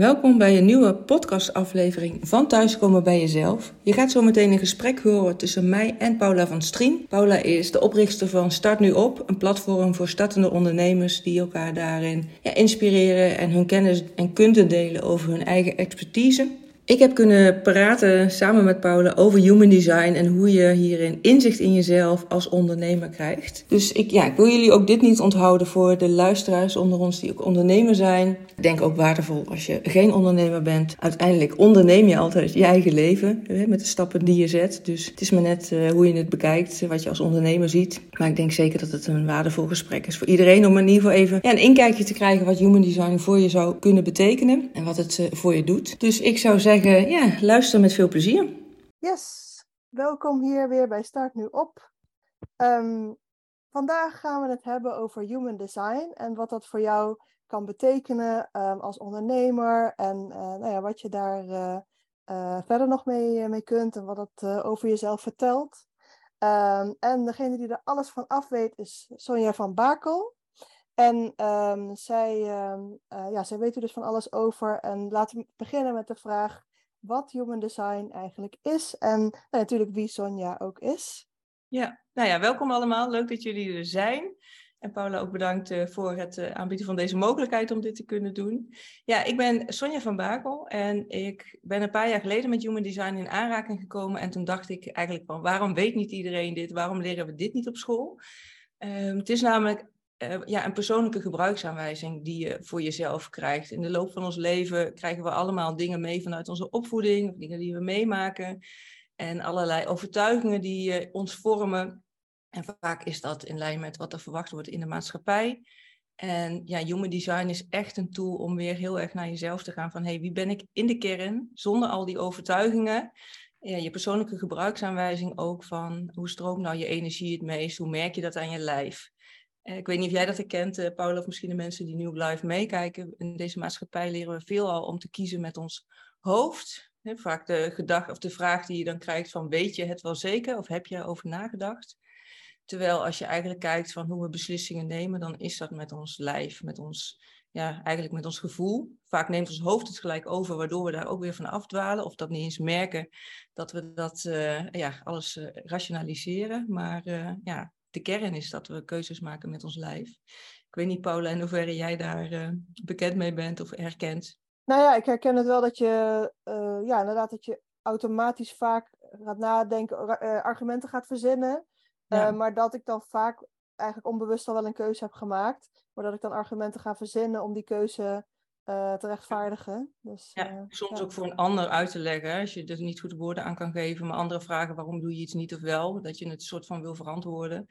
Welkom bij een nieuwe podcastaflevering van Thuiskomen bij Jezelf. Je gaat zo meteen een gesprek horen tussen mij en Paula van Strien. Paula is de oprichter van Start Nu Op, een platform voor startende ondernemers die elkaar daarin ja, inspireren en hun kennis en kunde delen over hun eigen expertise. Ik heb kunnen praten samen met Paula over human design en hoe je hierin inzicht in jezelf als ondernemer krijgt. Dus ik, ja, ik wil jullie ook dit niet onthouden voor de luisteraars onder ons die ook ondernemer zijn. Ik denk ook waardevol als je geen ondernemer bent. Uiteindelijk onderneem je altijd je eigen leven hè, met de stappen die je zet. Dus het is maar net uh, hoe je het bekijkt, wat je als ondernemer ziet. Maar ik denk zeker dat het een waardevol gesprek is voor iedereen om in ieder geval even ja, een inkijkje te krijgen wat human design voor je zou kunnen betekenen en wat het uh, voor je doet. Dus ik zou zeggen ja, luister met veel plezier. Yes, welkom hier weer bij Start Nu Op. Um, vandaag gaan we het hebben over human design en wat dat voor jou kan betekenen um, als ondernemer en uh, nou ja, wat je daar uh, uh, verder nog mee, mee kunt en wat het over jezelf vertelt. Um, en degene die er alles van af weet is Sonja van Bakel. En um, zij, ja, zij weet er dus van alles over. En laten we beginnen met de vraag: wat human design eigenlijk is en nou, natuurlijk wie Sonja ook is. Ja, nou ja, welkom allemaal. Leuk dat jullie er zijn. En Paula ook bedankt uh, voor het uh, aanbieden van deze mogelijkheid om dit te kunnen doen. Ja, ik ben Sonja van Bakel en ik ben een paar jaar geleden met Human Design in aanraking gekomen. En toen dacht ik eigenlijk van waarom weet niet iedereen dit? Waarom leren we dit niet op school? Um, het is namelijk uh, ja, een persoonlijke gebruiksaanwijzing die je voor jezelf krijgt. In de loop van ons leven krijgen we allemaal dingen mee vanuit onze opvoeding, dingen die we meemaken en allerlei overtuigingen die uh, ons vormen. En vaak is dat in lijn met wat er verwacht wordt in de maatschappij. En ja, human design is echt een tool om weer heel erg naar jezelf te gaan van hey, wie ben ik in de kern zonder al die overtuigingen. Je persoonlijke gebruiksaanwijzing ook van hoe stroomt nou je energie het meest, hoe merk je dat aan je lijf. Eh, ik weet niet of jij dat herkent, uh, Paula, of misschien de mensen die nu live meekijken. In deze maatschappij leren we veelal om te kiezen met ons hoofd. vaak de gedachte of de vraag die je dan krijgt van weet je het wel zeker of heb je erover nagedacht? Terwijl als je eigenlijk kijkt van hoe we beslissingen nemen, dan is dat met ons lijf, met ons, ja, eigenlijk met ons gevoel. Vaak neemt ons hoofd het gelijk over, waardoor we daar ook weer van afdwalen. Of dat niet eens merken dat we dat uh, ja, alles rationaliseren. Maar ja, de kern is dat we keuzes maken met ons lijf. Ik weet niet, Paula, in hoeverre jij daar uh, bekend mee bent of herkent. Nou ja, ik herken het wel dat je, uh, ja, inderdaad, dat je automatisch vaak gaat nadenken, uh, argumenten gaat verzinnen. Ja. maar dat ik dan vaak eigenlijk onbewust al wel een keuze heb gemaakt. Maar dat ik dan argumenten ga verzinnen om die keuze uh, te rechtvaardigen. Dus, ja, uh, soms ja. ook voor een ander uit te leggen, als je er niet goed woorden aan kan geven, maar andere vragen waarom doe je iets niet of wel, dat je het soort van wil verantwoorden,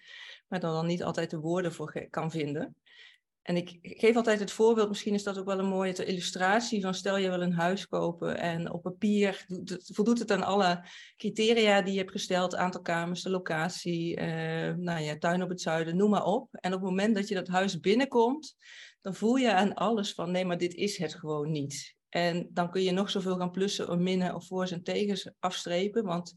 maar dan, dan niet altijd de woorden voor kan vinden. En ik geef altijd het voorbeeld, misschien is dat ook wel een mooie illustratie van stel je wil een huis kopen en op papier voldoet het aan alle criteria die je hebt gesteld, aantal kamers, de locatie, uh, nou ja, tuin op het zuiden, noem maar op. En op het moment dat je dat huis binnenkomt, dan voel je aan alles van nee, maar dit is het gewoon niet. En dan kun je nog zoveel gaan plussen of minnen of voor's en tegens afstrepen. Want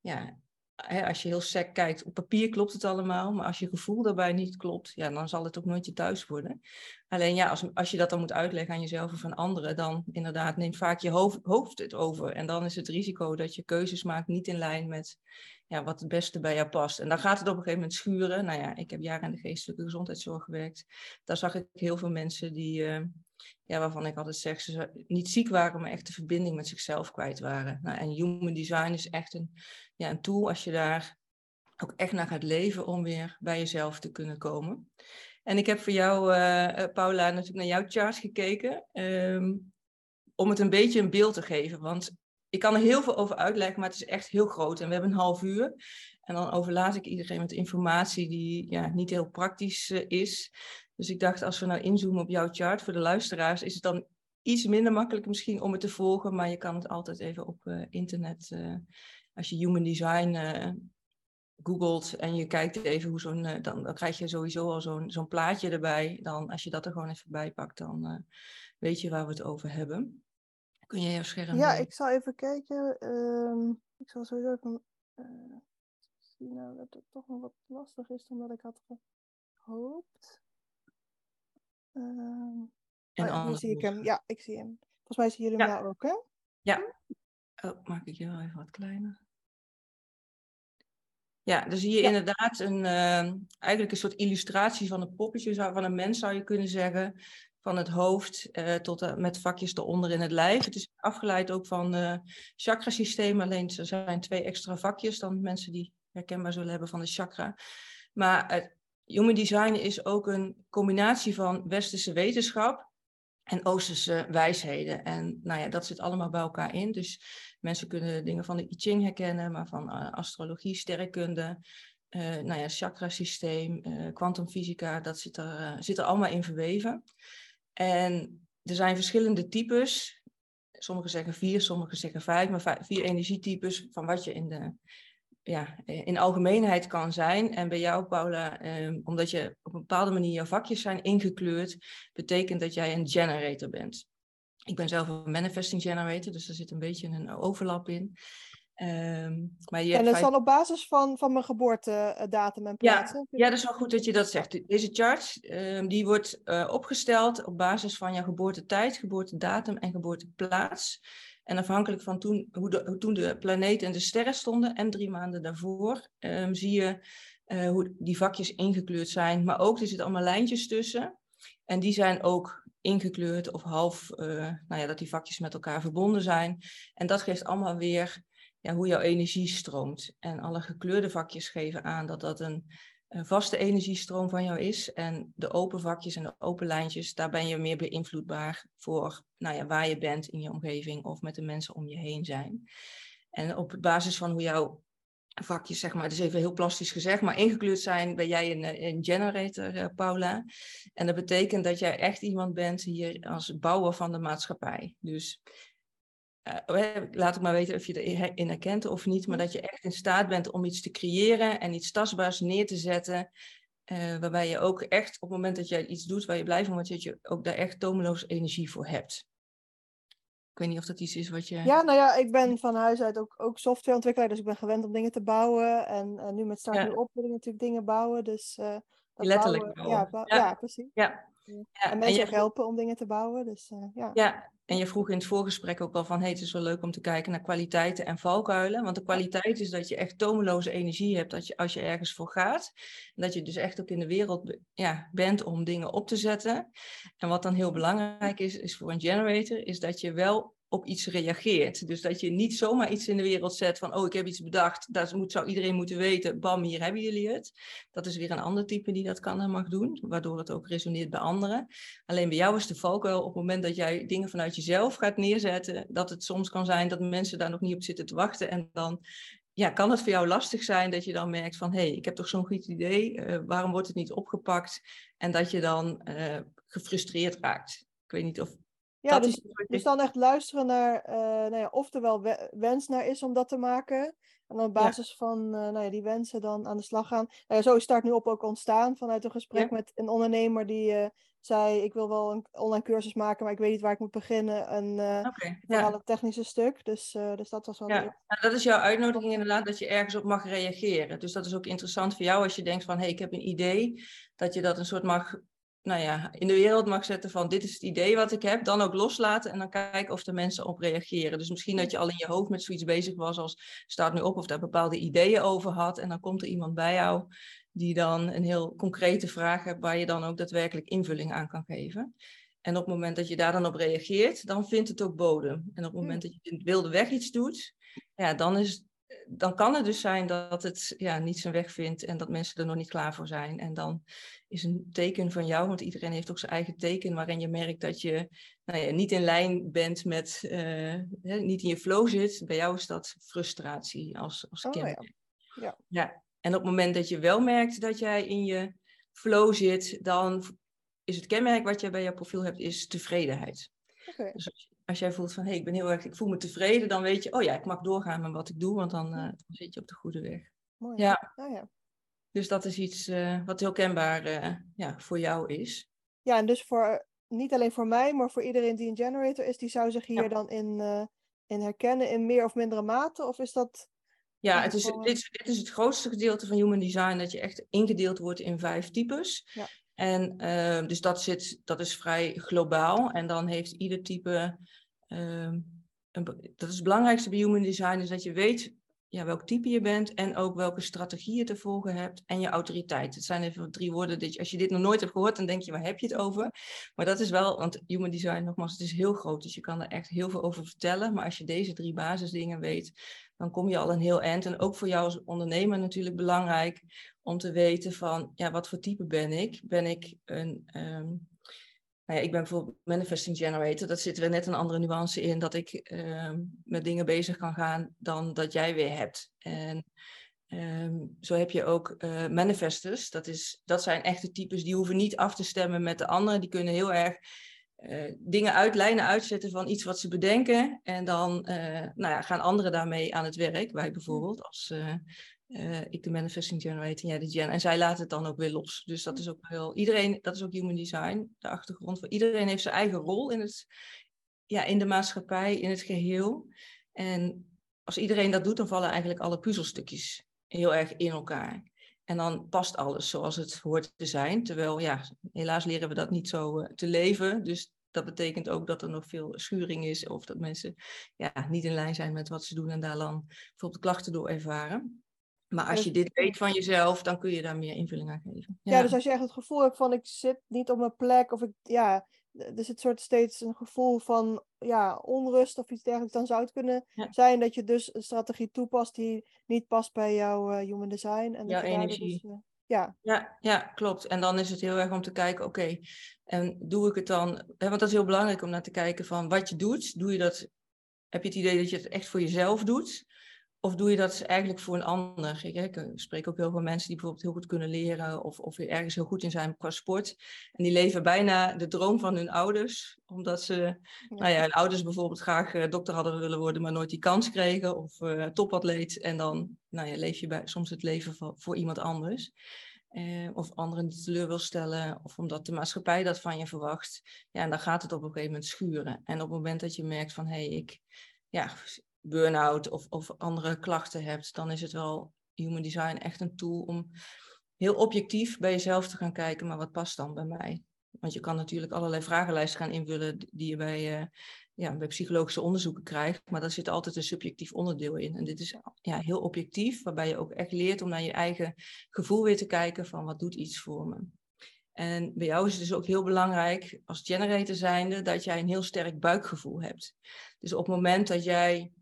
ja, als je heel sec kijkt, op papier klopt het allemaal, maar als je gevoel daarbij niet klopt, ja, dan zal het ook nooit je thuis worden. Alleen ja, als, als je dat dan moet uitleggen aan jezelf of aan anderen, dan inderdaad neemt vaak je hoofd, het over. En dan is het risico dat je keuzes maakt niet in lijn met ja, wat het beste bij jou past. En dan gaat het op een gegeven moment schuren. Nou ja, ik heb jaren in de geestelijke gezondheidszorg gewerkt. Daar zag ik heel veel mensen die, uh, ja, waarvan ik altijd zeg, ze niet ziek waren, maar echt de verbinding met zichzelf kwijt waren. Nou, en human design is echt een, ja, een tool als je daar ook echt naar gaat leven om weer bij jezelf te kunnen komen. En ik heb voor jou, uh, Paula, natuurlijk naar jouw charts gekeken. Um, om het een beetje een beeld te geven. Want ik kan er heel veel over uitleggen, maar het is echt heel groot. En we hebben een half uur. En dan overlaat ik iedereen met informatie die ja, niet heel praktisch uh, is. Dus ik dacht, als we nou inzoomen op jouw chart voor de luisteraars, is het dan iets minder makkelijk misschien om het te volgen. Maar je kan het altijd even op uh, internet, uh, als je human design googelt en je kijkt even hoe zo'n, dan, dan krijg je sowieso al zo'n zo'n plaatje erbij. Dan, als je dat er gewoon even bij pakt, dan weet je waar we het over hebben. Kun je jouw scherm Ja, ik zal even kijken. Uh, ik zal sowieso even zien nou, dat het toch nog wat lastig is dan dat ik had gehoopt. Uh, en oh, nu zie ik hem. Ja, ik zie hem. Volgens mij zie je hem ja. ook, hè? Ja. Oh, maak ik je wel even wat kleiner. Ja, dan zie je inderdaad een, uh, eigenlijk een soort illustratie van een poppetje, van een mens zou je kunnen zeggen. Van het hoofd uh, tot uh, met vakjes eronder in het lijf. Het is afgeleid ook van uh, chakrasysteem, alleen er zijn twee extra vakjes dan mensen die herkenbaar zullen hebben van de chakra. Maar het human design is ook een combinatie van westerse wetenschap en Oosterse wijsheden. En nou ja, dat zit allemaal bij elkaar in. Dus mensen kunnen dingen van de I Ching herkennen, maar van uh, astrologie, sterrenkunde, uh, nou ja, chakrasysteem, kwantumfysica, uh, dat zit er, zit er allemaal in verweven. En er zijn verschillende types. Sommigen zeggen vier, sommigen zeggen vijf, maar vier energietypes van wat je in de ja, in algemeenheid kan zijn. En bij jou, Paula, eh, omdat je op een bepaalde manier jouw vakjes zijn ingekleurd, betekent dat jij een generator bent. Ik ben zelf een manifesting generator, dus er zit een beetje een overlap in. Um, maar je en dat is dan op basis van, van mijn geboortedatum en plaats? Ja, ja, dat is wel goed dat je dat zegt. Deze chart um, die wordt uh, opgesteld op basis van jouw geboortetijd, geboortedatum en geboorteplaats. En afhankelijk van toen, hoe, de, hoe toen de planeten en de sterren stonden en drie maanden daarvoor, um, zie je uh, hoe die vakjes ingekleurd zijn. Maar ook, er zitten allemaal lijntjes tussen. En die zijn ook ingekleurd of half, uh, nou ja, dat die vakjes met elkaar verbonden zijn. En dat geeft allemaal weer ja, hoe jouw energie stroomt. En alle gekleurde vakjes geven aan dat dat een vaste energiestroom van jou is. En de open vakjes en de open lijntjes, daar ben je meer beïnvloedbaar voor nou ja, waar je bent in je omgeving of met de mensen om je heen zijn. En op basis van hoe jouw vakjes, zeg maar, het is even heel plastisch gezegd, maar ingekleurd zijn, ben jij een, een generator, uh, Paula. En dat betekent dat jij echt iemand bent hier als bouwer van de maatschappij. Dus uh, laat ik maar weten of je erin herkent of niet, maar dat je echt in staat bent om iets te creëren en iets tastbaars neer te zetten. Uh, waarbij je ook echt op het moment dat jij iets doet waar je blij van wordt, dat je ook daar echt tomeloos energie voor hebt. Ik weet niet of dat iets is wat je. Ja, nou ja, ik ben van huis uit ook, ook softwareontwikkelaar, dus ik ben gewend om dingen te bouwen. En uh, nu met Start ja. op wil ik natuurlijk dingen bouwen. Dus, uh, Letterlijk bouwen, ja, bouwen. Ja, ja, precies. Ja. En mensen en je... helpen om dingen te bouwen. Dus, ja. ja, en je vroeg in het voorgesprek ook al van, hey, het is wel leuk om te kijken naar kwaliteiten en valkuilen. Want de kwaliteit is dat je echt tomeloze energie hebt dat je, als je ergens voor gaat. En dat je dus echt ook in de wereld ja, bent om dingen op te zetten. En wat dan heel belangrijk is, is voor een generator, is dat je wel op iets reageert. Dus dat je niet zomaar iets in de wereld zet van, oh, ik heb iets bedacht, dat moet, zou iedereen moeten weten, bam, hier hebben jullie het. Dat is weer een ander type die dat kan en mag doen, waardoor het ook resoneert bij anderen. Alleen bij jou is de valkuil op het moment dat jij dingen vanuit jezelf gaat neerzetten, dat het soms kan zijn dat mensen daar nog niet op zitten te wachten en dan ja, kan het voor jou lastig zijn dat je dan merkt van hé, hey, ik heb toch zo'n goed idee, uh, waarom wordt het niet opgepakt? En dat je dan uh, gefrustreerd raakt. Ik weet niet of ja, dus, dus dan echt luisteren naar, uh, nou ja, of er wel wens naar is om dat te maken. En dan op basis van uh, nou ja, die wensen dan aan de slag gaan. Nou zo is Start nu op ook ontstaan vanuit een gesprek met een ondernemer die uh, zei: Ik wil wel een online cursus maken, maar ik weet niet waar ik moet beginnen. En okay, vooral het technische stuk. Dus, dus dat was wel. Ja, nou, dat is jouw uitnodiging inderdaad, dat je ergens op mag reageren. Dus dat is ook interessant voor jou als je denkt: van hé, hey, ik heb een idee. Dat je dat een soort mag nou ja, in de wereld mag zetten van dit is het idee wat ik heb, dan ook loslaten en dan kijken of er mensen op reageren. Dus misschien dat je al in je hoofd met zoiets bezig was als staat nu op of daar bepaalde ideeën over had en dan komt er iemand bij jou die dan een heel concrete vraag hebt waar je dan ook daadwerkelijk invulling aan kan geven. En op het moment dat je daar dan op reageert, dan vindt het ook bodem. En op het moment dat je in het wilde weg iets doet, ja, dan is dan kan het dus zijn dat het ja, niet zijn weg vindt en dat mensen er nog niet klaar voor zijn. En dan is een teken van jou, want iedereen heeft ook zijn eigen teken waarin je merkt dat je nou ja, niet in lijn bent met, uh, niet in je flow zit. Bij jou is dat frustratie als, als oh, Ja. Ja. ja. En op het moment dat je wel merkt dat jij in je flow zit, dan is het kenmerk wat je bij jouw profiel hebt, is tevredenheid. Okay. Dus als jij voelt van hé, hey, ik ben heel erg, ik voel me tevreden, dan weet je, oh ja, ik mag doorgaan met wat ik doe, want dan, uh, dan zit je op de goede weg. Mooi. Ja. Oh, ja. Dus dat is iets uh, wat heel kenbaar uh, ja, voor jou is. Ja, en dus voor, niet alleen voor mij, maar voor iedereen die een generator is, die zou zich hier ja. dan in, in herkennen in meer of mindere mate? Of is dat. Ja, het is, dit, is, dit is het grootste gedeelte van human design, dat je echt ingedeeld wordt in vijf types. Ja. En uh, dus dat, zit, dat is vrij globaal. En dan heeft ieder type ehm, dat is het belangrijkste bij human design, is dat je weet ja, welk type je bent en ook welke strategie je te volgen hebt en je autoriteit. Het zijn even drie woorden, dat als je dit nog nooit hebt gehoord, dan denk je, waar heb je het over? Maar dat is wel, want human design, nogmaals, het is heel groot, dus je kan er echt heel veel over vertellen. Maar als je deze drie basisdingen weet, dan kom je al een heel eind. En ook voor jou als ondernemer natuurlijk belangrijk om te weten van, ja, wat voor type ben ik? Ben ik een... Ehm, nou ja, ik ben bijvoorbeeld manifesting generator. Dat zit er net een andere nuance in. Dat ik uh, met dingen bezig kan gaan dan dat jij weer hebt. En um, zo heb je ook uh, manifestors. Dat, is, dat zijn echte types die hoeven niet af te stemmen met de anderen. Die kunnen heel erg uh, dingen uit, lijnen uitzetten van iets wat ze bedenken. En dan uh, nou ja, gaan anderen daarmee aan het werk. Wij bijvoorbeeld als uh, ik de manifesting generator en jij de gen. En zij laten het dan ook weer los. Dus dat is ook heel. Iedereen, dat is ook human design, de achtergrond. Voor iedereen heeft zijn eigen rol in, het, ja, in de maatschappij, in het geheel. En als iedereen dat doet, dan vallen eigenlijk alle puzzelstukjes heel erg in elkaar. En dan past alles zoals het hoort te zijn. Terwijl, ja, helaas leren we dat niet zo uh, te leven. Dus dat betekent ook dat er nog veel schuring is. Of dat mensen ja, niet in lijn zijn met wat ze doen en daar dan bijvoorbeeld klachten door ervaren. Maar als je dit weet van jezelf, dan kun je daar meer invulling aan geven. Ja, dus als je echt het gevoel hebt van ik zit niet op mijn plek of ik, ja, er zit soort steeds een gevoel van ja, onrust of iets dergelijks, dan zou het kunnen zijn dat je dus een strategie toepast die niet past bij jouw uh, human design. En jouw energie. Dus, uh, ja. Ja, ja, klopt. En dan is het heel erg om te kijken, oké, en doe ik het dan, hè, want dat is heel belangrijk om naar te kijken van wat je doet, doe je dat, heb je het idee dat je het echt voor jezelf doet? Of doe je dat eigenlijk voor een ander? Ik, ik, spreek ook heel veel mensen die bijvoorbeeld heel goed kunnen leren of, of ergens heel goed in zijn qua sport. En die leven bijna de droom van hun ouders, omdat ze, ja. nou ja, hun ouders bijvoorbeeld graag uh, dokter hadden willen worden, maar nooit die kans kregen. Of uh, topatleet. En dan nou ja, leef je bij, soms het leven voor, voor iemand anders. Uh, of anderen die teleur wil stellen, of omdat de maatschappij dat van je verwacht. Ja, en dan gaat het op een gegeven moment schuren. En op het moment dat je merkt van, hé, hey, ik ja, burn-out of, of andere klachten hebt, dan is het wel human design echt een tool om heel objectief bij jezelf te gaan kijken, maar wat past dan bij mij? Want je kan natuurlijk allerlei vragenlijsten gaan invullen die je bij, uh, ja, bij psychologische onderzoeken krijgt, maar daar zit altijd een subjectief onderdeel in. En dit is ja, heel objectief, waarbij je ook echt leert om naar je eigen gevoel weer te kijken van wat doet iets voor me. En bij jou is het dus ook heel belangrijk als generator zijnde dat jij een heel sterk buikgevoel hebt. Dus op het moment dat jij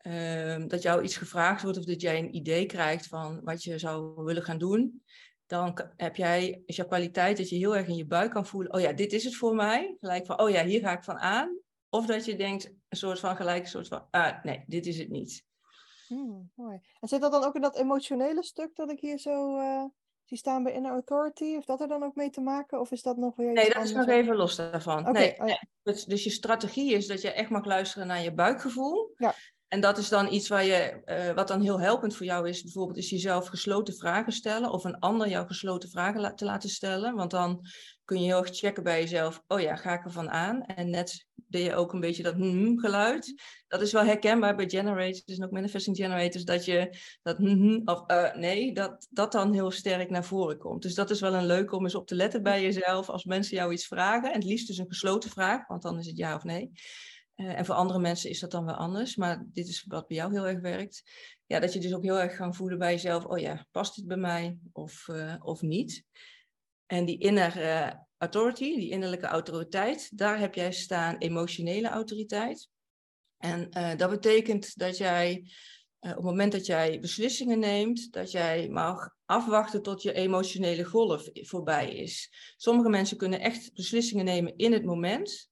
Ehm, dat jou iets gevraagd wordt of dat jij een idee krijgt van wat je zou willen gaan doen, dan heb jij, is jouw kwaliteit dat je heel erg in je buik kan voelen, oh ja, dit is het voor mij. Gelijk van, oh ja, hier ga ik van aan. Of dat je denkt, een soort van gelijk, een soort van, ah, nee, dit is het niet. Hmm, mooi. En zit dat dan ook in dat emotionele stuk dat ik hier zo uh, zie staan bij Inner Authority? Heeft dat er dan ook mee te maken? Of is dat nog weer Nee, dat is nog even los daarvan. nee, oh ja. dus, dus je strategie is dat je echt mag luisteren naar je buikgevoel. Ja. En dat is dan iets waar je, uh, wat dan heel helpend voor jou is, bijvoorbeeld is jezelf gesloten vragen stellen of een ander jou gesloten vragen te laten stellen. Want dan kun je heel erg checken bij jezelf, oh ja, ga ik ervan aan? En net deed je ook een beetje dat mm geluid. Dat is wel herkenbaar bij generators en ook manifesting generators, dat je dat of uh, nee, dat, dat dan heel sterk naar voren komt. Dus dat is wel een leuke om eens op te letten bij jezelf als mensen jou iets vragen. En het liefst dus een gesloten vraag, want dan is het ja of nee. Uh, en voor andere mensen is dat dan wel anders, maar dit is wat bij jou heel erg werkt. Ja, dat je dus ook heel erg gaan voelen bij jezelf, oh ja, past dit bij mij of, uh, of niet? En die inner uh, authority, die innerlijke autoriteit, daar heb jij staan emotionele autoriteit. En dat betekent dat jij op het moment dat jij beslissingen neemt, dat jij mag afwachten tot je emotionele golf voorbij is. Sommige mensen kunnen echt beslissingen nemen in het moment.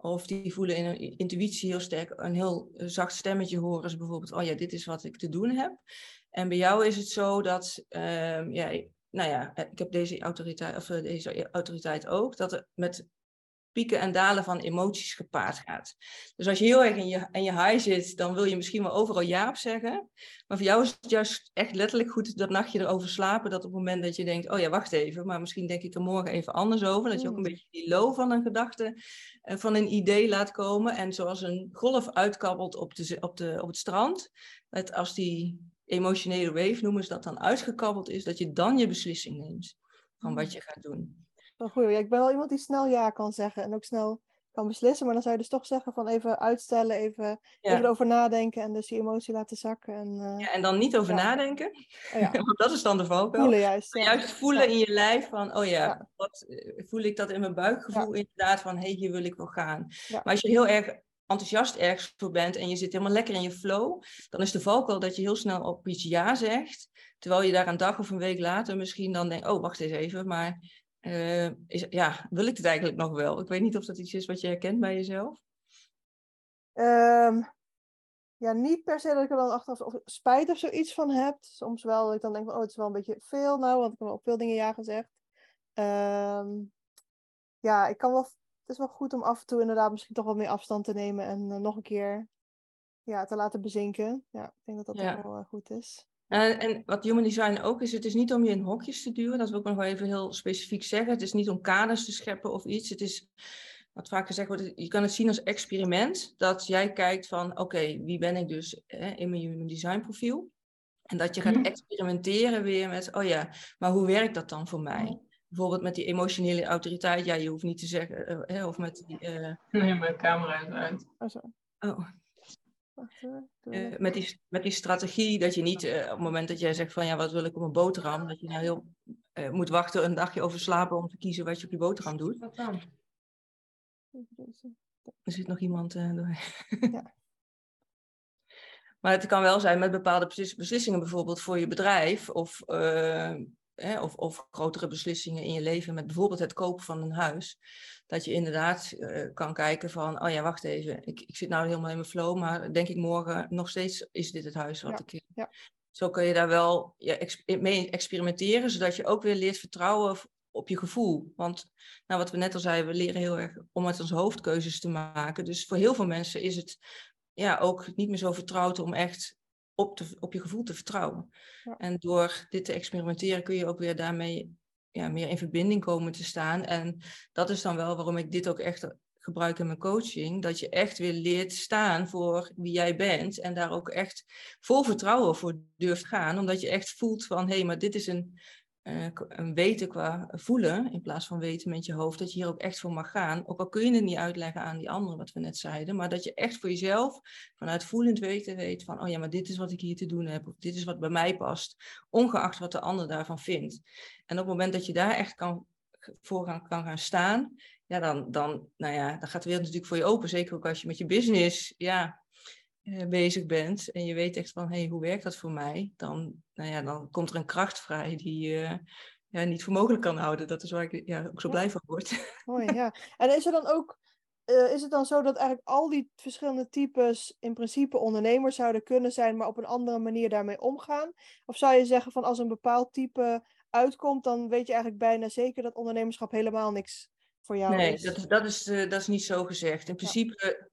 Of die voelen in hun intuïtie heel sterk een heel eh, zacht stemmetje horen. Dus bijvoorbeeld, oh ja, dit is wat ik te doen heb. En bij jou is het zo dat, uh, ja, nou ja, ik heb deze autoriteit, of eh, deze autoriteit ook, dat er met pieken en dalen van emoties gepaard gaat. Dus als je heel erg in je, in je high zit, dan wil je misschien wel overal ja op zeggen. Maar voor jou is het juist echt letterlijk goed dat nachtje erover slapen. Dat op het moment dat je denkt, oh ja, wacht even, maar misschien denk ik er morgen even anders over. Dat je ook een mm. beetje die low van een gedachte, uh, van een idee laat komen. En zoals een golf uitkabbelt op, de, op, de, op het strand. Dat als die emotionele wave, noemen ze dat dan, uitgekabbeld is, dat je dan je beslissing neemt van wat mm. je gaat doen. Wel goed. Ja, ik ben wel iemand die snel ja kan zeggen en ook snel kan beslissen. Maar dan zou je dus toch zeggen van even uitstellen, even, even erover nadenken en dus die emotie laten zakken. En, uh, ja, en dan niet over nadenken. Oh, ja. Want dat is dan de valkuil. Voelen juist. Juist voelen in je lijf van, oh ja, wat, eh, voel ik dat in mijn buikgevoel inderdaad van, hé, hey, hier wil ik wel gaan. Maar als je heel erg enthousiast ergens voor bent en je zit helemaal lekker in je flow, dan is de valkuil dat je heel snel op iets ja zegt, terwijl je daar een dag of een week later misschien dan denkt, oh, wacht eens even, maar uh, is, ja, wil ik het eigenlijk nog wel? Ik weet niet of dat iets is wat je herkent bij jezelf. Um, ja, niet per se dat ik er dan achteraf of spijt of zoiets van heb. Soms wel dat ik dan denk van, oh, het is wel een beetje veel nou, want ik heb op veel dingen ja gezegd. Um, ja, ik kan wel, het is wel goed om af en toe inderdaad misschien toch wat meer afstand te nemen en uh, nog een keer ja, te laten bezinken. Ja, ik denk dat dat ja. wel uh, goed is. En, en, wat human design ook is, het is niet om je in hokjes te duwen, dat wil ik nog wel even heel specifiek zeggen. Het is niet om kaders te scheppen of iets. Het is, wat vaak gezegd wordt, je kan het zien als experiment. Dat jij kijkt van, oké, wie ben ik dus hè, in mijn human design profiel? En dat je gaat mhm. experimenteren weer met, oh ja, maar hoe werkt dat dan voor mij? Bijvoorbeeld met die emotionele autoriteit, ja, je hoeft niet te zeggen, uh, of met die... Uh... Nee, mijn camera is uit. Oh, oh. Uh, met, die, met die strategie dat je niet uh, op het moment dat jij zegt van ja, wat wil ik op mijn boterham, dat je nou heel uh, moet wachten een dagje over slapen om te kiezen wat je op je boterham doet. Wat dan? Er zit nog iemand door. ja. Maar het kan wel zijn met bepaalde beslissingen, bijvoorbeeld voor je bedrijf of hè, of, of grotere beslissingen in je leven, met bijvoorbeeld het kopen van een huis, dat je inderdaad uh, kan kijken van, oh ja, wacht even, ik, ik zit nou helemaal in mijn flow, maar denk ik morgen nog steeds is dit het huis wat ik... Ja. Zo kun je daar wel ja, ex mee experimenteren, zodat je ook weer leert vertrouwen op je gevoel. Want nou, wat we net al zeiden, we leren heel erg om met ons hoofd keuzes te maken. Dus voor heel veel mensen is het ja, ook niet meer zo vertrouwd om echt op, te, op je gevoel te vertrouwen. En door dit te experimenteren kun je ook weer daarmee ja, meer in verbinding komen te staan. En dat is dan wel waarom ik dit ook echt gebruik in mijn coaching. Dat je echt weer leert staan voor wie jij bent. En daar ook echt vol vertrouwen voor durft gaan. Omdat je echt voelt van hé, hey, maar dit is een uh, weten qua voelen, in plaats van weten met je hoofd, dat je hier ook echt voor mag gaan. Ook al kun je het niet uitleggen aan die anderen, wat we net zeiden, maar dat je echt voor jezelf vanuit voelend weten weet van, oh ja, maar dit is wat ik hier te doen heb, of dit is wat bij mij past, ongeacht wat de ander daarvan vindt. En op het moment dat je daar echt kan, voor gaan, kan gaan staan, ja, dan, dan, nou ja, dan gaat de wereld natuurlijk voor je open. Zeker ook als je met je business, ja, bezig bent en je weet echt van, hé, hey, hoe werkt dat voor mij? Dan, nou ja, dan komt er een kracht vrij die je ja, niet voor mogelijk kan houden. Dat is waar ik ja, ook zo blij van word. Mooi, ja. En is er dan ook, uh, is het dan zo dat eigenlijk al die verschillende types in principe ondernemers zouden kunnen zijn, maar op een andere manier daarmee omgaan? Of zou je zeggen van als een bepaald type uitkomt, dan weet je eigenlijk bijna zeker dat ondernemerschap helemaal niks voor jou nee, is? Nee, dat, dat, is, dat is niet zo gezegd. In principe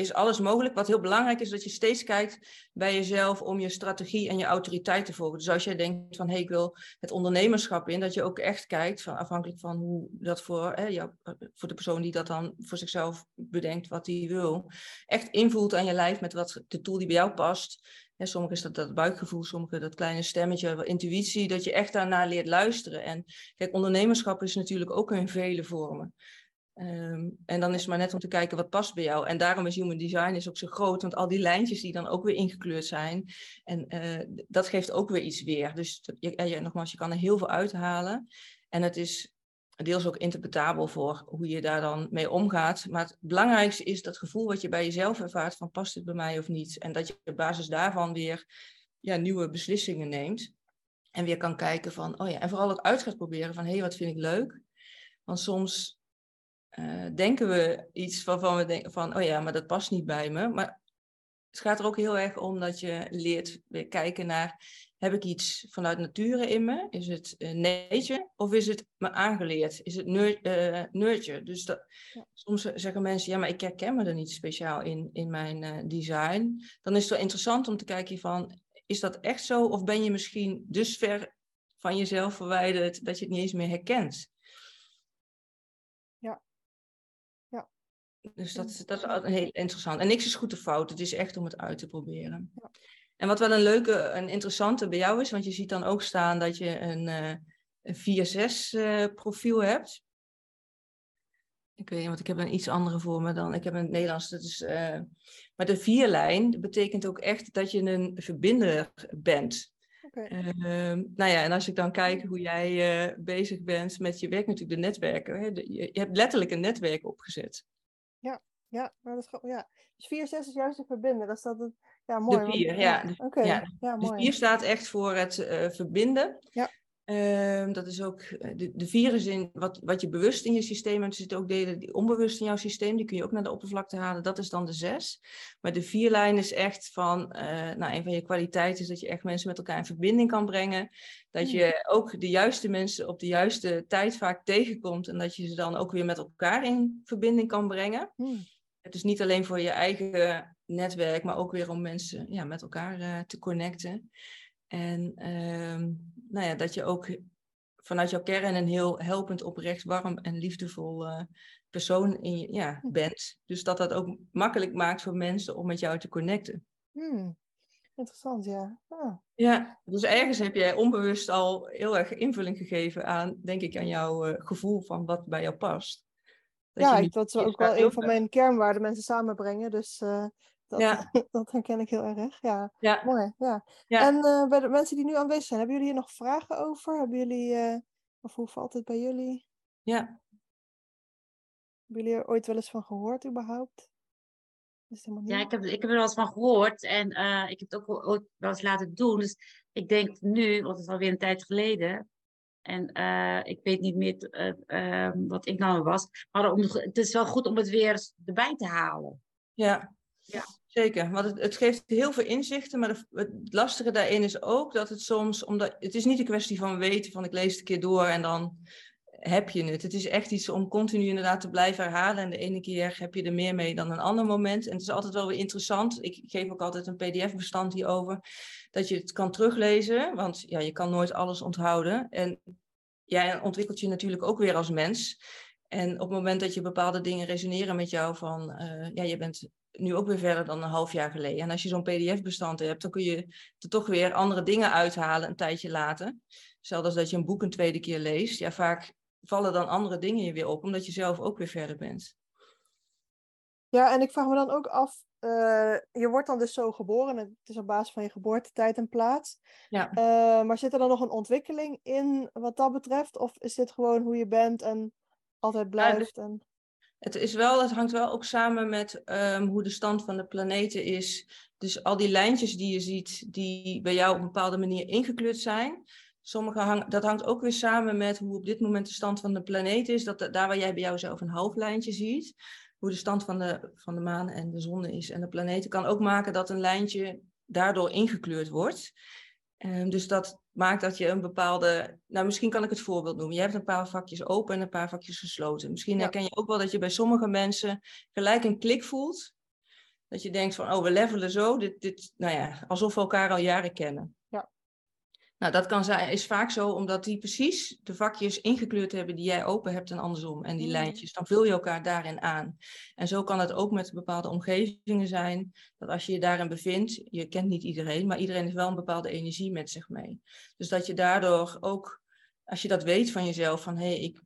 is alles mogelijk. Wat heel belangrijk is, dat je steeds kijkt bij jezelf om je strategie en je autoriteit te volgen. Dus als jij denkt van, hé, hey, ik wil het ondernemerschap in, dat je ook echt kijkt, van, afhankelijk van hoe dat voor, hè, jou, voor de persoon die dat dan voor zichzelf bedenkt, wat hij wil, echt invoelt aan je lijf met wat de tool die bij jou past. Ja, sommige is dat dat buikgevoel, sommige dat kleine stemmetje, intuïtie, dat je echt daarna leert luisteren. En kijk, ondernemerschap is natuurlijk ook in vele vormen. Ehm, en dan is het maar net om te kijken wat past bij jou. En daarom is human design is ook zo groot, want al die lijntjes die dan ook weer ingekleurd zijn, en uh, dat geeft ook weer iets weer. Dus je, je, nogmaals, je kan er heel veel uithalen. En het is deels ook interpretabel voor hoe je daar dan mee omgaat. Maar het belangrijkste is dat gevoel wat je bij jezelf ervaart van past dit bij mij of niet. En dat je op basis daarvan weer ja, nieuwe beslissingen neemt. En weer kan kijken van, oh ja, en vooral ook uit gaat proberen van, hé, hey, wat vind ik leuk? Want soms uh, denken we iets waarvan we denken van, oh ja, maar dat past niet bij me. Maar het gaat er ook heel erg om dat je leert weer kijken naar, heb ik iets vanuit nature in me? Is het uh, nature of is het me aangeleerd? Is het uh, nurture? Dus dat, soms zeggen mensen, ja, maar ik herken me er niet speciaal in, in mijn design. Dan is het wel interessant om te kijken van, is dat echt zo? Of ben je misschien dus ver van jezelf verwijderd dat je het niet eens meer herkent? Dus dat, dat is heel interessant. En niks is goed of fout. Het is echt om het uit te proberen. Ja. En wat wel een leuke en interessante bij jou is, want je ziet dan ook staan dat je een, uh, een 4-6 uh, profiel hebt. ik weet niet, want ik heb een iets andere voor me dan. Ik heb in het Nederlands. Dat is, uh, maar de vierlijn betekent ook echt dat je een verbinder bent. Okay. Uh, ehm, nou ja, en als ik dan kijk hoe jij uh, bezig bent met je werk, natuurlijk de netwerken. Hè, je, hebt letterlijk een netwerk opgezet. Ja, maar dat is, ja. Dus 4, 6 is juist te verbinden. Dat is dat het, ja, mooi. De 4, ja. ja. Oké, ja. ja, mooi. De 4 staat echt voor het uh, verbinden. Ja. Um, dat is ook eh, de, de virus in wat, wat je bewust in je systeem hebt. Er zitten ook delen die onbewust in jouw systeem. Die kun je ook naar de oppervlakte halen. Dat is dan de zes. Maar de vierlijn is echt van, uh, nou, een van je kwaliteiten is dat je echt mensen met elkaar in verbinding kan brengen. Dat hmm. je ook de juiste mensen op de juiste tijd vaak tegenkomt. En dat je ze dan ook weer met elkaar in verbinding kan brengen. Hmm. Is niet alleen voor je eigen netwerk, maar ook weer om mensen ja, met elkaar uh, te connecten. En ehm, nou ja, dat je ook vanuit jouw kern een heel helpend, oprecht, warm en liefdevol uh, persoon in je, ja, hm. bent. Dus dat dat ook makkelijk maakt voor mensen om met jou te connecten. Hmm. Interessant, ja. Ah. Ja, dus ergens heb jij onbewust al heel erg invulling gegeven aan, denk ik, aan jouw uh, gevoel van wat bij jou past. Ja, dat is ook wel een van mijn kernwaarden, mensen samenbrengen. Dus uh, dat, ja. dat herken ik heel erg. Ja, ja. mooi. Ja. ja. En uh, bij de mensen die nu aanwezig zijn, hebben jullie hier nog vragen over? Hebben jullie, uh, of hoe valt het bij jullie? Ja. Hebben jullie er ooit wel eens van gehoord überhaupt? Ja, ik heb, ik heb er wel eens van gehoord en ik heb het ook ooit wel eens laten doen. Dus ik denk nu, want het is alweer een tijd geleden, en ik weet niet meer ehm, wat ik nou was, maar om, het is wel goed om het weer erbij te halen. Ja, ja. Zeker, want het, het, geeft heel veel inzichten, maar het lastige daarin is ook dat het soms, omdat het is niet een kwestie van weten van ik lees het een keer door en dan heb je het. Het is echt iets om continu inderdaad te blijven herhalen en de ene keer heb je er meer mee dan een ander moment. En het is altijd wel weer interessant, ik geef ook altijd een pdf-bestand hierover, dat je het kan teruglezen, want ja, je kan nooit alles onthouden. En jij ontwikkelt je natuurlijk ook weer als mens. En op het moment dat je bepaalde dingen resoneren met jou van, uh, ja, je bent nu ook weer verder dan een half jaar geleden. En als je zo'n pdf-bestand hebt, dan kun je er toch weer andere dingen uithalen een tijdje later. Zelfs als dat je een boek een tweede keer leest. Ja, vaak vallen dan andere dingen je weer op, omdat je zelf ook weer verder bent. Ja, en ik vraag me dan ook af, uh, je wordt dan dus zo geboren, het is op basis van je geboortetijd en plaats. Ja. Uh, maar zit er dan nog een ontwikkeling in wat dat betreft? Of is dit gewoon hoe je bent en altijd blijft? Ja, en... Het, is wel, het hangt wel ook samen met um, hoe de stand van de planeten is. Dus al die lijntjes die je ziet, die bij jou op een bepaalde manier ingekleurd zijn. Sommige hang, dat hangt ook weer samen met hoe op dit moment de stand van de planeet is. Dat, daar waar jij bij jou zelf een half lijntje ziet, hoe de stand van de, van de maan en de zon is en de planeten, kan ook maken dat een lijntje daardoor ingekleurd wordt. Um, dus dat maakt dat je een bepaalde. Nou, misschien kan ik het voorbeeld noemen. Je hebt een paar vakjes open en een paar vakjes gesloten. Misschien herken je ook wel dat je bij sommige mensen gelijk een klik voelt. Dat je denkt van, oh, we levelen zo. Dit, dit, nou ja, alsof we elkaar al jaren kennen. Nou, dat kan zijn, is vaak zo omdat die precies de vakjes ingekleurd hebben die jij open hebt en andersom. En die mm. lijntjes, dan vul je elkaar daarin aan. En zo kan het ook met bepaalde omgevingen zijn, dat als je je daarin bevindt, je kent niet iedereen, maar iedereen heeft wel een bepaalde energie met zich mee. Dus dat je daardoor ook, als je dat weet van jezelf, van hé, hey, ik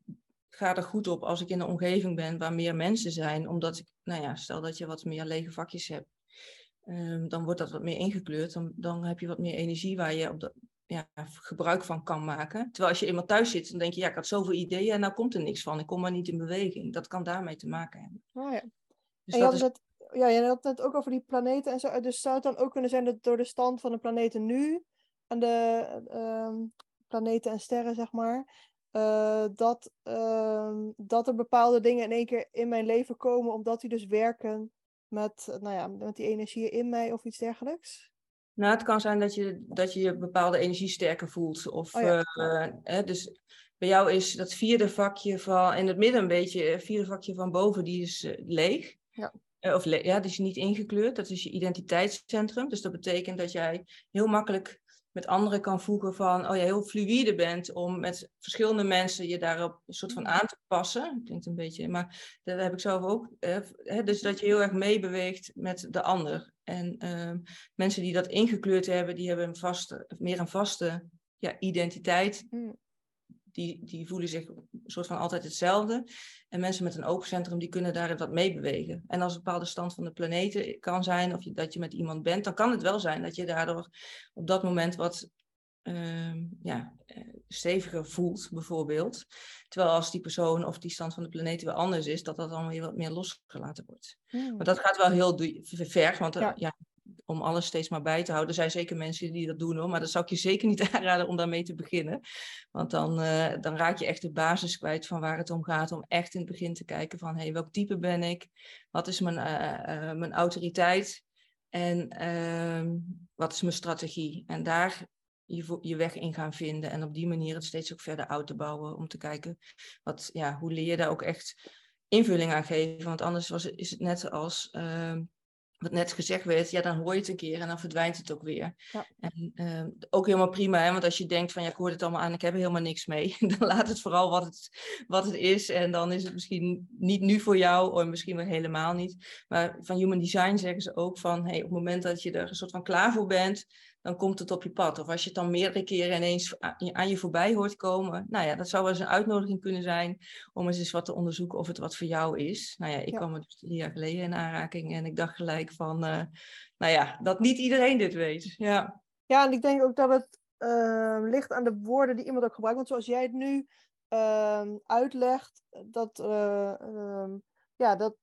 ga er goed op als ik in een omgeving ben waar meer mensen zijn, omdat ik, nou ja, stel dat je wat meer lege vakjes hebt. Um, dan wordt dat wat meer ingekleurd. Dan, dan heb je wat meer energie waar je op de, ja, gebruik van kan maken. Terwijl als je eenmaal thuis zit, dan denk je, ja, ik had zoveel ideeën en nou komt er niks van. Ik kom maar niet in beweging. Dat kan daarmee te maken hebben. Oh, ja. Dus en je had, is... het, ja, je had het ook over die planeten en zo. Dus zou het dan ook kunnen zijn dat door de stand van de planeten nu en de uh, planeten en sterren, zeg maar, uh, dat, uh, dat er bepaalde dingen in één keer in mijn leven komen, omdat die dus werken met, nou ja, met die energieën in mij of iets dergelijks? Nou, het kan zijn dat je dat je, je bepaalde energie sterker voelt. Of, oh uh, dus bij jou is dat vierde vakje van, in het midden een beetje, het eh, vierde vakje van boven, die is uh, leeg. Ja. of ja, die is niet ingekleurd. Dat is je identiteitscentrum. Dus dat betekent dat jij heel makkelijk met anderen kan voegen van, oh ja, heel fluïde bent om met verschillende mensen je daarop een soort van mm. aan te passen. Klinkt een beetje, maar dat heb ik zelf ook. hè, dus dat je heel erg meebeweegt met de ander. En uh, mensen die dat ingekleurd hebben, die hebben een vaste, meer een vaste ja, identiteit. Mm. die, die voelen zich een soort van altijd hetzelfde. En mensen met een open centrum, die kunnen daar wat mee bewegen. En als een bepaalde stand van de planeten kan zijn, of je, dat je met iemand bent, dan kan het wel zijn dat je daardoor op dat moment wat uh, ja, eh, steviger voelt, bijvoorbeeld. Terwijl als die persoon of die stand van de planeten weer anders is, dat dat dan weer wat meer losgelaten wordt. Hmm. Maar dat gaat wel heel ver, want eh, ja. om alles steeds maar bij te houden. Er zijn zeker mensen die dat doen hoor, maar dat zou ik je zeker niet aanraden om daarmee te beginnen. Want dan, uh, dan raak je echt de basis kwijt van waar het om gaat. Om echt in het begin te kijken van, hé, hey, welk type ben ik? Wat is mijn, mijn autoriteit? En ehm, wat is mijn strategie? En daar je, je weg in gaan vinden. En op die manier het steeds ook verder uit te bouwen. Om te kijken, wat, ja, hoe leer je daar ook echt invulling aan geven. Want anders was is het net als uh, wat net gezegd werd. Ja, dan hoor je het een keer en dan verdwijnt het ook weer. Ja. En uh, ook helemaal prima. Hè? Want als je denkt van ja, ik hoor het allemaal aan. Ik heb er helemaal niks mee. Dan laat het vooral wat het, wat het is. En dan is het misschien niet nu voor jou. Of misschien wel helemaal niet. Maar van human design zeggen ze ook van. Hey, op het moment dat je er een soort van klaar voor bent dan komt het op je pad. Of als je het dan meerdere keren ineens aan je voorbij hoort komen. Nou ja, dat zou wel eens een uitnodiging kunnen zijn om eens eens wat te onderzoeken of het wat voor jou is. Nou ja, ik kwam er dus drie jaar geleden in aanraking en ik dacht gelijk van, uh, nou ja, dat niet iedereen dit weet. Ja, ja en ik denk ook dat het uh, ligt aan de woorden die iemand ook gebruikt. Want zoals jij het nu uh, uitlegt, dat... Ja, dat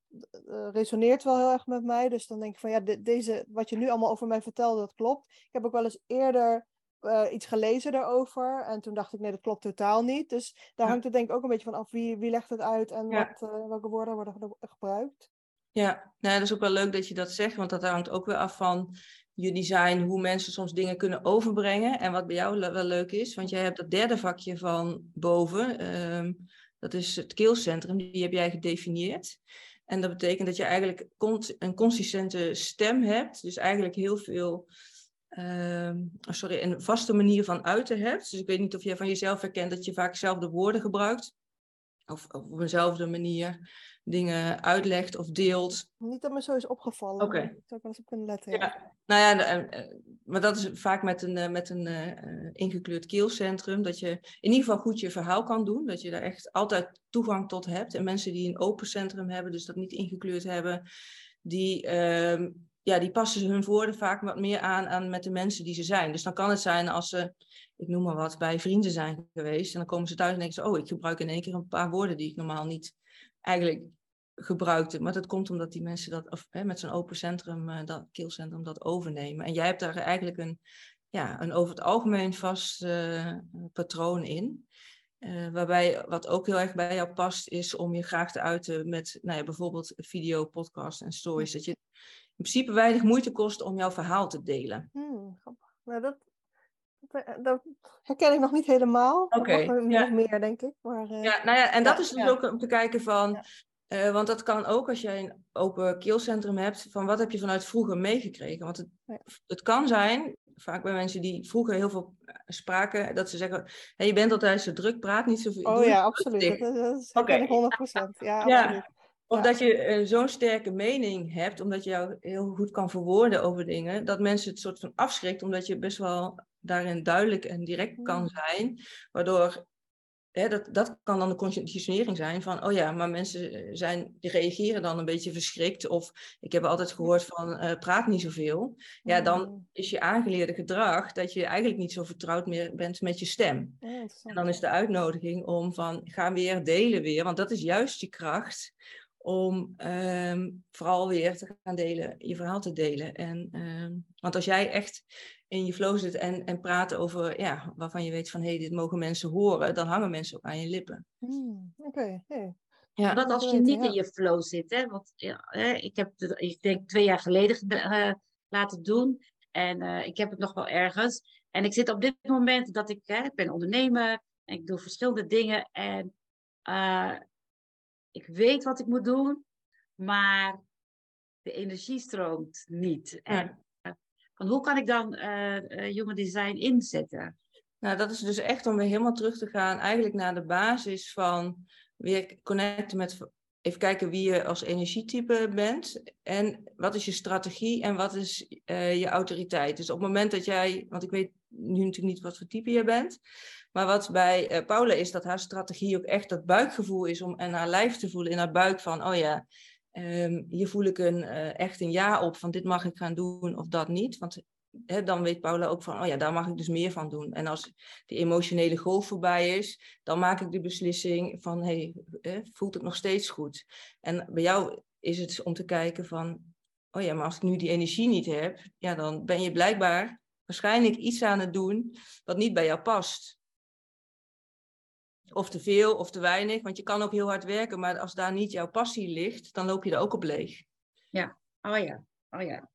uh, resoneert wel heel erg met mij. Dus dan denk ik van ja, deze, wat je nu allemaal over mij vertelde, dat klopt. Ik heb ook wel eens eerder uh, iets gelezen daarover. En toen dacht ik, nee, dat klopt totaal niet. Dus daar hangt het denk ik ook een beetje van af wie, wie legt het uit en wat, uh, welke woorden worden gebruikt. Ja, nou, dat is ook wel leuk dat je dat zegt, want dat hangt ook weer af van je design, hoe mensen soms dingen kunnen overbrengen. En wat bij jou wel leuk is, want jij hebt dat derde vakje van boven. Um, dat is het keelcentrum, die heb jij gedefinieerd. En dat betekent dat je eigenlijk een consistente stem hebt. Dus eigenlijk heel veel, uh, sorry, een vaste manier van uiten hebt. Dus ik weet niet of jij van jezelf herkent dat je vaak zelf de woorden gebruikt. Of, of op eenzelfde manier dingen uitlegt of deelt. Niet dat me zo is opgevallen. Oké. Okay. Zou ik wel eens op kunnen letten. Ja. Nou ja, eh, maar dat is vaak met een, eh, met een uh, ingekleurd keelcentrum. Dat je in ieder geval goed je verhaal kan doen. Dat je daar echt altijd toegang tot hebt. En mensen die een open centrum hebben, dus dat niet ingekleurd hebben, die, uh, ja, die passen hun woorden vaak wat meer aan, aan met de mensen die ze zijn. Dus dan kan het zijn als ze, ik noem maar wat, bij vrienden zijn geweest. En dan komen ze thuis en denken ze, oh, ik gebruik in één keer een paar woorden die ik normaal niet eigenlijk gebruikte. Maar dat komt omdat die mensen dat, of, hè, met zo'n open centrum, uh, dat keelcentrum, dat overnemen. En jij hebt daar eigenlijk een, ja, een over het algemeen vast uh, patroon in. Uh, waarbij wat ook heel erg bij jou past, is om je graag te uiten met nou ja, bijvoorbeeld video, podcast en stories. Dat je in principe weinig moeite kost om jouw verhaal te delen. Hmm, nou, dat, dat herken ik nog niet helemaal. Oké. Okay, nog ja. meer, denk ik. Maar, uh, ja, nou ja, en dat is dus ook om te kijken van. Uh, want dat kan ook als jij een open keelcentrum hebt, van wat heb je vanuit vroeger meegekregen? Want het, het kan zijn, vaak bij mensen die vroeger heel veel eh, spraken, dat ze zeggen, hey, je bent altijd zo druk, praat niet zoveel. Oh ja, absoluut. Dat, dat okay. 100%. Ja, ja. Absoluut. Of dat je uh, zo'n sterke mening hebt, omdat je jou heel goed kan verwoorden over dingen, dat mensen het soort van afschrikt, omdat je best wel daarin duidelijk en direct kan mm. zijn. Waardoor hè, dat, dat kan dan de conditionering zijn van, oh ja, maar mensen eh, zijn, die reageren dan een beetje verschrikt. Of ik heb altijd gehoord van, uh, praat niet zoveel. Ja, dan mm. is je aangeleerde gedrag dat je eigenlijk niet zo vertrouwd meer bent met je stem. en dan is de uitnodiging om van, ga weer delen weer, want dat is juist je kracht om um, vooral weer te gaan delen, je verhaal te delen. En, um, want als jij echt in je flow zit en, en praat over, ja, waarvan je weet van, hé, hey, dit mogen mensen horen, dan hangen mensen ook aan je lippen. Hmm, Oké, okay. Ja. Wat als je niet in je flow zit, hè? Want ja, hè, ik heb het, ik denk twee jaar geleden uh, laten doen. En uh, ik heb het nog wel ergens. En ik zit op dit moment dat ik, hè, ik ben ondernemer en ik doe verschillende dingen. En uh, ik weet wat ik moet doen, maar de energie stroomt niet. En, van hoe kan ik dan uh, human design inzetten? Nou, dat is dus echt om weer helemaal terug te gaan, eigenlijk naar de basis van weer connecten met, even kijken wie je als energietype bent en wat is je strategie en wat is uh, je autoriteit. Dus op het moment dat jij, want ik weet nu natuurlijk niet wat voor type je bent. Maar wat bij uh, Paula is dat haar strategie ook echt dat buikgevoel is om en haar lijf te voelen in haar buik van, oh ja, um, hier voel ik een, uh, echt een ja op van dit mag ik gaan doen of dat niet. Want dan weet Paula ook van, oh ja, daar mag ik dus meer van doen. En als die emotionele golf voorbij is, dan maak ik de beslissing van, hey, voelt het nog steeds goed? En bij jou is het om te kijken van, oh ja, maar als ik nu die energie niet heb, ja, dan ben je blijkbaar waarschijnlijk iets aan het doen wat niet bij jou past. Of te veel of te weinig, want je kan ook heel hard werken, maar als daar niet jouw passie ligt, dan loop je er ook op leeg. Ja, oh ja, oh ja.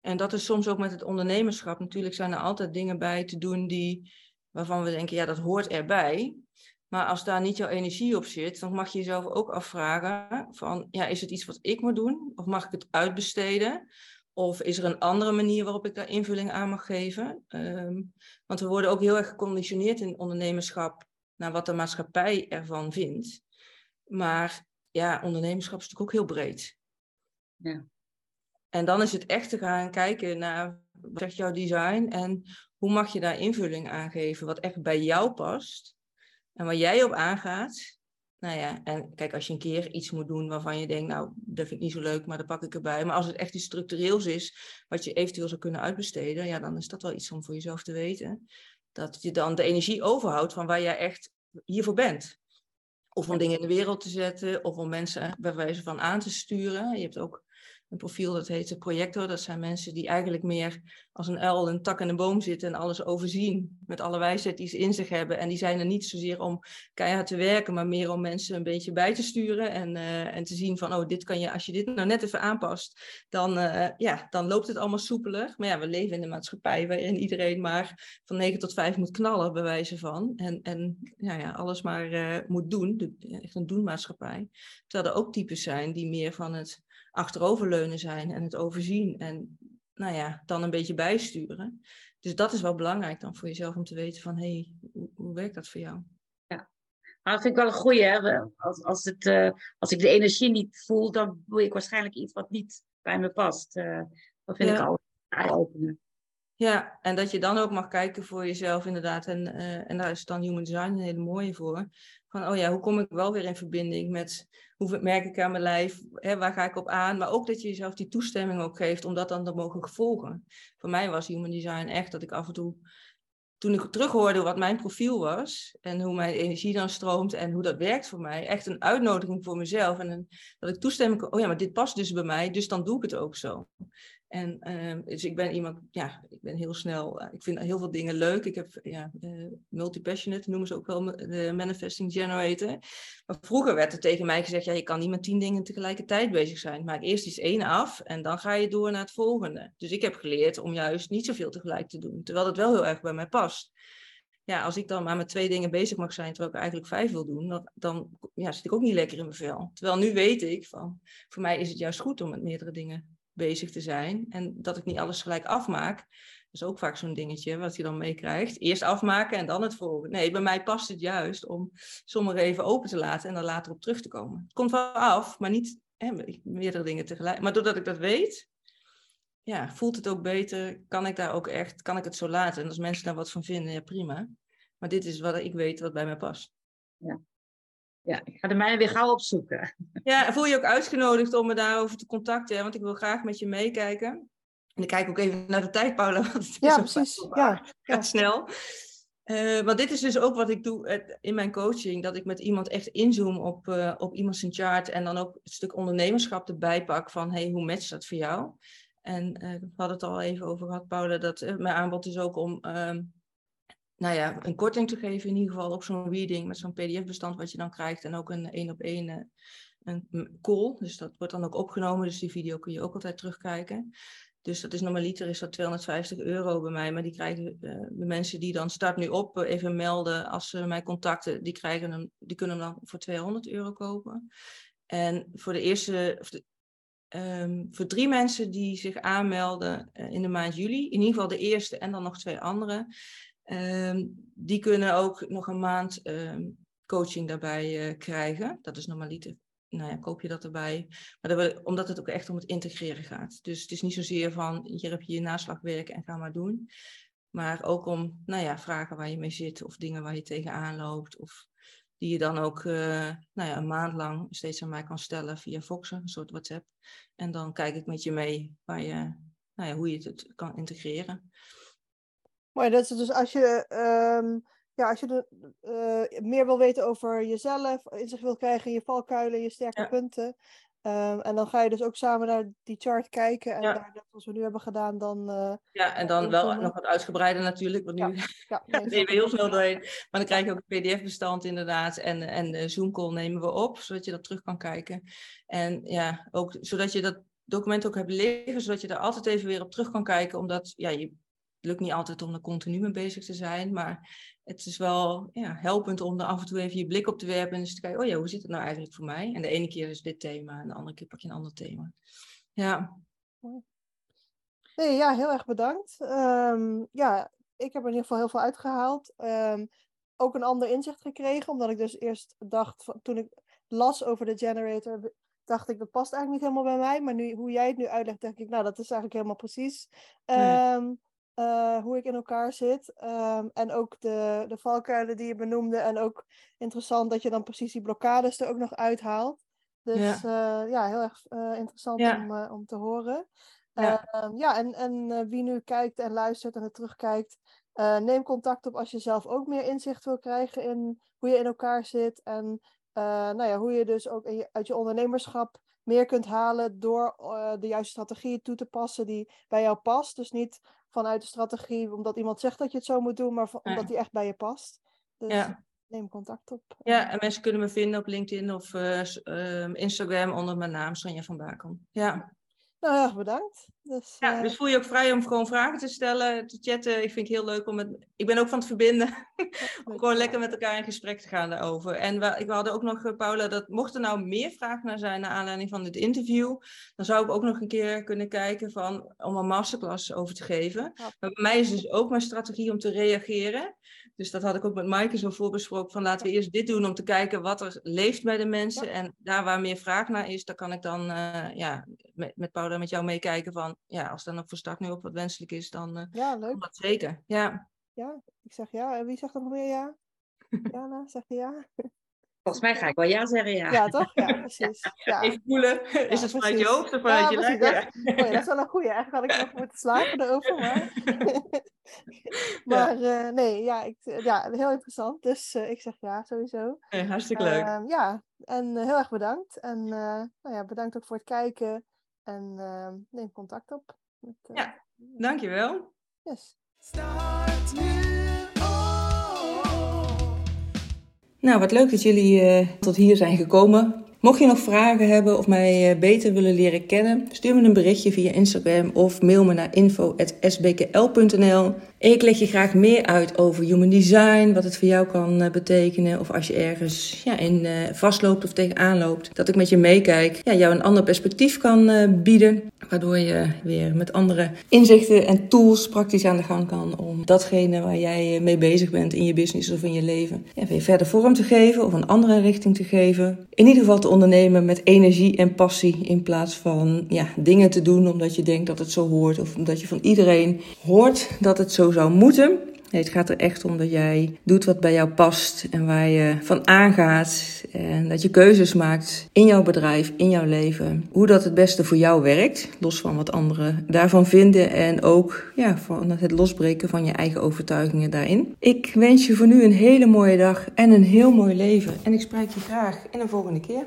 En dat is soms ook met het ondernemerschap. Natuurlijk zijn er altijd dingen bij te doen die, waarvan we denken, ja, dat hoort erbij. Maar als daar niet jouw energie op zit, dan mag je jezelf ook afvragen van, ja, is het iets wat ik moet doen? Of mag ik het uitbesteden? Of is er een andere manier waarop ik daar invulling aan mag geven? Ehm, want we worden ook heel erg geconditioneerd in ondernemerschap naar wat de maatschappij ervan vindt. Maar ja, ondernemerschap is natuurlijk ook heel breed. Ja. En dan is het echt te gaan kijken naar wat zegt jouw design en hoe mag je daar invulling aan geven wat echt bij jou past en waar jij op aangaat. Nou ja, en kijk, als je een keer iets moet doen waarvan je denkt, nou, dat vind ik niet zo leuk, maar dan pak ik erbij. Maar als het echt iets structureels is, wat je eventueel zou kunnen uitbesteden, ja, dan is dat wel iets om voor jezelf te weten. Dat je dan de energie overhoudt van waar jij echt hiervoor bent. Of om dingen in de wereld te zetten, of om mensen bij wijze van aan te sturen. Je hebt ook een profiel dat heet de projector. Dat zijn mensen die eigenlijk meer als een uil een tak in een boom zitten en alles overzien. Met alle wijsheid die ze in zich hebben. En die zijn er niet zozeer om keihard te werken, maar meer om mensen een beetje bij te sturen. En, uh, en te zien van, oh, dit kan je, als je dit nou net even aanpast, dan, uh, ja, dan loopt het allemaal soepeler. Maar ja, we leven in een maatschappij waarin iedereen maar van 9 tot 5 moet knallen, bij wijze van. En, en ja, ja, alles maar uh, moet doen. echt een doenmaatschappij. Terwijl er ook types zijn die meer van het achteroverleunen zijn en het overzien en nou ja, dan een beetje bijsturen. Dus dat is wel belangrijk dan voor jezelf om te weten van hé, hey, hoe, hoe, werkt dat voor jou? Ja, dat vind ik wel een goeie. Als, als, het, uh, als ik de energie niet voel, dan doe ik waarschijnlijk iets wat niet bij me past. Uh, dat vind ja. ik al eye-opener. Ja, en dat je dan ook mag kijken voor jezelf inderdaad. En, uh, en daar is dan Human Design een hele mooie voor. Van, oh ja, hoe kom ik wel weer in verbinding met, hoe merk ik aan mijn lijf, hè, waar ga ik op aan? Maar ook dat je jezelf die toestemming ook geeft om dat dan te mogen volgen. Voor mij was Human Design echt dat ik af en toe, toen ik terughoorde wat mijn profiel was en hoe mijn energie dan stroomt en hoe dat werkt voor mij, echt een uitnodiging voor mezelf. En dat ik toestemming, oh ja, maar dit past dus bij mij, dus dan doe ik het ook zo. En uh, dus ik ben iemand, ja, ik ben heel snel, uh, ik vind heel veel dingen leuk. Ik heb, ja, uh, multi-passionate noemen ze ook wel de manifesting generator. Maar vroeger werd er tegen mij gezegd, ja, je kan niet met tien dingen tegelijkertijd bezig zijn. Maak eerst iets één af en dan ga je door naar het volgende. Dus ik heb geleerd om juist niet zoveel tegelijk te doen, terwijl het wel heel erg bij mij past. Ja, als ik dan maar met twee dingen bezig mag zijn, terwijl ik eigenlijk vijf wil doen, dan, dan ja, zit ik ook niet lekker in mijn vel. Terwijl nu weet ik van, voor mij is het juist goed om met meerdere dingen bezig te zijn. En dat ik niet alles gelijk afmaak. Dat is ook vaak zo'n dingetje wat je dan meekrijgt. Eerst afmaken en dan het volgende. Nee, bij mij past het juist om sommige even open te laten en dan later op terug te komen. Het komt wel af, maar niet hè, meerdere dingen tegelijk. Maar doordat ik dat weet, ja, voelt het ook beter. Kan ik daar ook echt, kan ik het zo laten? En als mensen daar wat van vinden, ja prima. Maar dit is wat ik weet wat bij mij past. Ja. Ja, ik ga de mijne weer gauw opzoeken. Ja, voel je ook uitgenodigd om me daarover te contacten, want ik wil graag met je meekijken. En ik kijk ook even naar de tijd, Paula, want het is ja, precies. Ja, gaat snel. Uh, want dit is dus ook wat ik doe in mijn coaching, dat ik met iemand echt inzoom op, uh, op iemand zijn chart en dan ook een stuk ondernemerschap erbij pak van, hey, hoe matcht dat voor jou? En uh, we hadden het al even over gehad, Paula, dat mijn aanbod is ook om ehm, nou ja, een korting te geven in ieder geval op zo'n reading met zo'n pdf-bestand wat je dan krijgt en ook een één op één eh, een call. Dus dat wordt dan ook opgenomen, dus die video kun je ook altijd terugkijken. Dus dat is normaliter is dat 250 euro bij mij, maar die krijgen uh, de mensen die dan start nu op uh, even melden als ze mij contacten, die, krijgen hem, die kunnen hem dan voor 200 euro kopen. En voor de eerste, um, voor drie mensen die zich aanmelden in de maand juli, in ieder geval de eerste en dan nog twee anderen, Um, die kunnen ook nog een maand um, coaching daarbij uh, krijgen. Dat is normaliter. Nou ja, koop je dat erbij. Maar dat omdat het ook echt om het integreren gaat. Dus het is niet zozeer van hier heb je je naslagwerk en ga maar doen. Maar ook om, nou ja, vragen waar je mee zit of dingen waar je tegenaan loopt. Of die je dan ook uh, nou ja, een maand lang steeds aan mij kan stellen via Foxen, een soort WhatsApp. En dan kijk ik met je mee waar je, nou ja, hoe je het kan integreren. Mooi, dat is dus als je, um, ja, als je de, uh, meer wil weten over jezelf, inzicht wil krijgen in je valkuilen, je sterke ja. punten, Um, en dan ga je dus ook samen naar die chart kijken. En ja. daar, net zoals we nu hebben gedaan, dan. Uh, ja, en dan wel nog wat uitgebreider natuurlijk. Want nu ja. ja, nee, nemen we heel snel doorheen. Maar dan krijg je ook een PDF-bestand inderdaad. En, en de Zoom-call nemen we op, zodat je dat terug kan kijken. En ja, ook zodat je dat document ook hebt liggen, zodat je er altijd even weer op terug kan kijken. Omdat ja, je lukt niet altijd om er continu mee bezig te zijn. Maar het is wel ja, helpend om er af en toe even je blik op te werpen en eens te kijken, oh ja, hoe zit het nou eigenlijk voor mij? En de ene keer is dit thema en de andere keer pak je een ander thema. Ja. Nee, ja, heel erg bedankt. Um, ja, ik heb er in ieder geval heel veel uitgehaald. Um, ook een ander inzicht gekregen, omdat ik dus eerst dacht, toen ik las over de generator, dacht ik, dat past eigenlijk niet helemaal bij mij. Maar nu, hoe jij het nu uitlegt, denk ik, nou, dat is eigenlijk helemaal precies. Um, uh, hoe ik in elkaar zit. Um, en ook de, de valkuilen die je benoemde. En ook interessant dat je dan precies die blokkades er ook nog uithaalt. Dus ja, uh, ja heel erg uh, interessant ja. om, om te horen. Ja, ehm, ja en, en wie nu kijkt en luistert en het terugkijkt. neem contact op als je zelf ook meer inzicht wil krijgen in hoe je in elkaar zit. En nou ja, hoe je dus ook je, uit je ondernemerschap meer kunt halen door de juiste strategieën toe te passen die bij jou past. Dus niet vanuit de strategie, omdat iemand zegt dat je het zo moet doen, maar omdat die echt bij je past. Dus ja. neem contact op. Ja, en mensen kunnen me vinden op LinkedIn of uh, Instagram onder mijn naam, Sonja van Baken. Ja. Nou, heel erg bedankt. Dus, ja, uh... dus voel je ook vrij om gewoon vragen te stellen, te chatten. Ik vind het heel leuk om met... Ik ben ook van het verbinden. om gewoon lekker met elkaar in gesprek te gaan daarover. En we, ik hadden ook nog, Paula, dat mocht er nou meer vragen naar zijn naar aanleiding van dit interview, dan zou ik ook nog een keer kunnen kijken van, om een masterclass over te geven. Maar bij mij is dus ook mijn strategie om te reageren. Dus dat had ik ook met Maaike zo voorbesproken. Van laten we eerst dit doen om te kijken wat er leeft bij de mensen. En daar waar meer vraag naar is, dan kan ik dan uh, ja, met, met Paula met jou meekijken van ja, als dan ook voor start nu ook wat wenselijk is, dan uh, ja, leuk. dat zeker. Ja. ja, ik zeg ja. En wie zegt er nog meer ja? Jana, zeg je ja? Volgens mij ga ik wel ja zeggen, ja. Ja, toch? Ja, precies. Ja. Even voelen. Is het vanuit je hoofd of vanuit je lijf? Dat, oh dat is wel een goeie. Eigenlijk had ik nog moeten slapen erover, maar... maar uh, nee, ja, ik, ja, heel interessant. Dus uh, ik zeg ja, sowieso. Hey, hartstikke leuk. Uh, ja, en heel erg bedankt. En nou ja, bedankt ook voor het kijken. En neem contact op. Met, ja, dankjewel. Yes. Nou, wat leuk dat jullie uh, tot hier zijn gekomen. Mocht je nog vragen hebben of mij uh, beter willen leren kennen, stuur me een berichtje via Instagram of mail me naar info.sbkl.nl. Ik leg je graag meer uit over human design, wat het voor jou kan uh, betekenen. Of als je ergens ja, in vastloopt of tegenaan loopt, dat ik met je meekijk, ja, jou een ander perspectief kan bieden. Waardoor je weer met andere inzichten en tools praktisch aan de gang kan om datgene waar jij mee bezig bent in je business of in je leven, weer verder vorm te geven of een andere richting te geven. In ieder geval te ondernemen met energie en passie in plaats van ja, dingen te doen omdat je denkt dat het zo hoort of omdat je van iedereen hoort dat het zo zou moeten. Nee, het gaat er echt om dat jij doet wat bij jou past en waar je van aangaat. En dat je keuzes maakt in jouw bedrijf, in jouw leven. Hoe dat het beste voor jou werkt, los van wat anderen daarvan vinden. En ook ja, van het losbreken van je eigen overtuigingen daarin. Ik wens je voor nu een hele mooie dag en een heel mooi leven. En ik spreek je graag in een volgende keer.